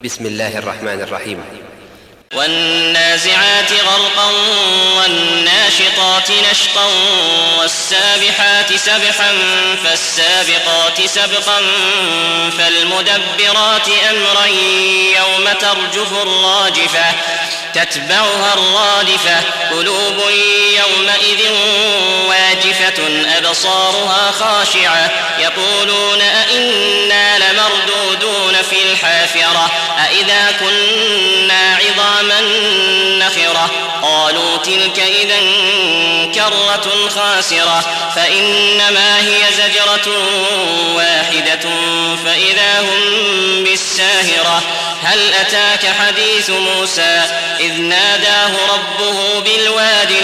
بسم الله الرحمن الرحيم. والنازعات غرقا والناشطات نشطا والسابحات سبحا فالسابقات سبقا فالمدبرات أمرا يوم ترجف الراجفة تتبعها الرادفة قلوب يومئذ واجفة أبصارها خاشعة يقولون أئنا لمردودون في الحافرة أإذا كنا عظاما نخرة؟ قالوا تلك إذا كرة خاسرة فإنما هي زجرة واحدة فإذا هم بالساهرة. هل أتاك حديث موسى؟ إذ ناداه ربه بالوادي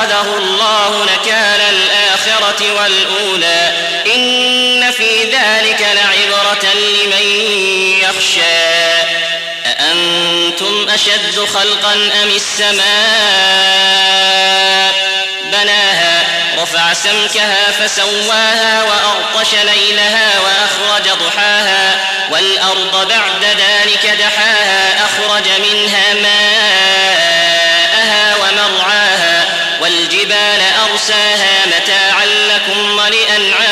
فأخذه الله نكال الآخرة والأولى. إن في ذلك لعبرة لمن يخشى. أأنتم أشد خلقا أم السماء؟ بناها رفع سمكها فسواها وأغطش ليلها وأخرج ضحاها. والأرض بعد ذلك دحاها أخرج منها ماءها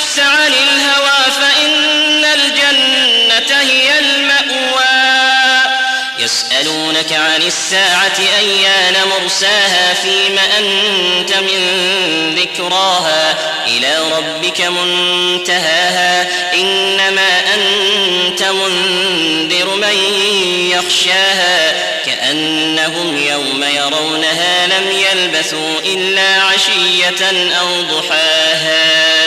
النفس عن الهوى فإن الجنة هي المأوى. يسألونك عن الساعة أيان مرساها فيم أنت من ذكراها إلى ربك منتهاها إنما أنت منذر من يخشاها كأنهم يوم يرونها لم يلبثوا إلا عشية أو ضحاها.